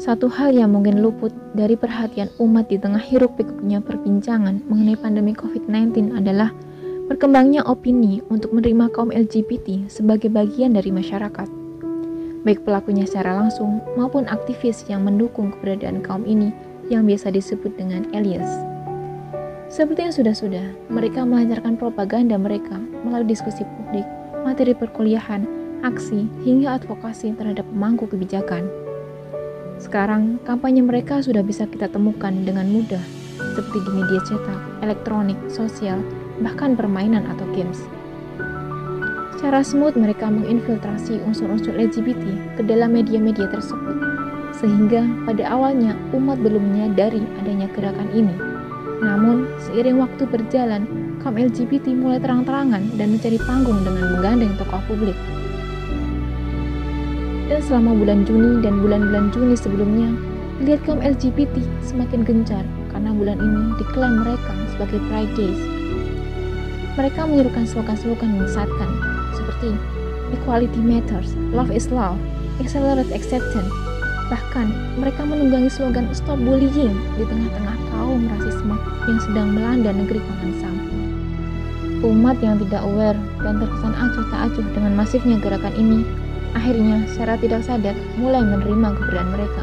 Satu hal yang mungkin luput dari perhatian umat di tengah hiruk pikuknya perbincangan mengenai pandemi COVID-19 adalah berkembangnya opini untuk menerima kaum LGBT sebagai bagian dari masyarakat. Baik pelakunya secara langsung maupun aktivis yang mendukung keberadaan kaum ini yang biasa disebut dengan alias. Seperti yang sudah-sudah, mereka melancarkan propaganda mereka melalui diskusi publik, materi perkuliahan, aksi, hingga advokasi terhadap pemangku kebijakan. Sekarang, kampanye mereka sudah bisa kita temukan dengan mudah, seperti di media cetak, elektronik, sosial, bahkan permainan atau games. Secara smooth mereka menginfiltrasi unsur-unsur LGBT ke dalam media-media tersebut, sehingga pada awalnya umat belum menyadari adanya gerakan ini. Namun, seiring waktu berjalan, kaum LGBT mulai terang-terangan dan mencari panggung dengan menggandeng tokoh publik. Dan selama bulan Juni dan bulan-bulan Juni sebelumnya, lihat kaum LGBT semakin gencar karena bulan ini diklaim mereka sebagai Pride Days mereka menyerukan slogan-slogan menyesatkan seperti Equality Matters, Love is Love, Accelerate Acceptance. Bahkan, mereka menunggangi slogan Stop Bullying di tengah-tengah kaum rasisme yang sedang melanda negeri Paman Sam. Umat yang tidak aware dan terkesan acuh tak acuh dengan masifnya gerakan ini, akhirnya secara tidak sadar mulai menerima keberadaan mereka.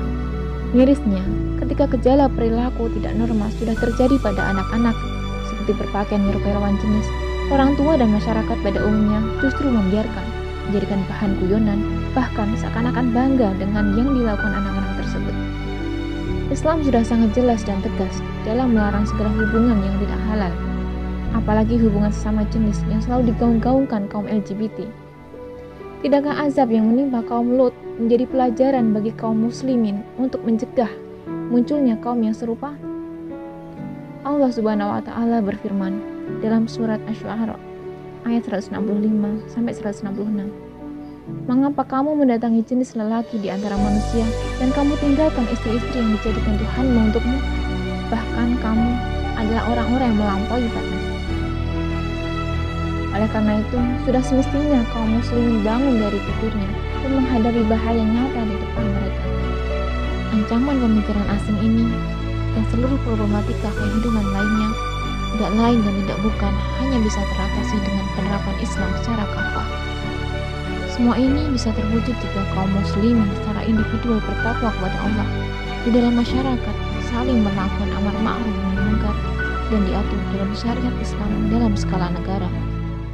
Mirisnya, ketika gejala perilaku tidak normal sudah terjadi pada anak-anak, seperti berpakaian menyerupai lawan jenis, Orang tua dan masyarakat pada umumnya justru membiarkan, menjadikan bahan guyonan, bahkan seakan-akan bangga dengan yang dilakukan anak-anak tersebut. Islam sudah sangat jelas dan tegas dalam melarang segala hubungan yang tidak halal, apalagi hubungan sesama jenis yang selalu digaung-gaungkan kaum LGBT. Tidakkah azab yang menimpa kaum Lut menjadi pelajaran bagi kaum muslimin untuk mencegah munculnya kaum yang serupa? Allah Subhanahu wa taala berfirman, dalam surat Asy-Syu'ara ayat 165 sampai 166. Mengapa kamu mendatangi jenis lelaki di antara manusia dan kamu tinggalkan istri-istri yang dijadikan Tuhanmu untukmu? Bahkan kamu adalah orang-orang yang melampaui batas. Oleh karena itu, sudah semestinya kaum muslimin bangun dari tidurnya dan menghadapi bahaya nyata di depan mereka. Ancaman pemikiran asing ini dan seluruh problematika kehidupan lainnya tidak lain dan tidak bukan hanya bisa teratasi dengan penerapan Islam secara kafah. Semua ini bisa terwujud jika kaum muslimin secara individual bertakwa kepada Allah di dalam masyarakat saling melakukan amar ma'ruf munkar dan diatur dalam syariat Islam dalam skala negara.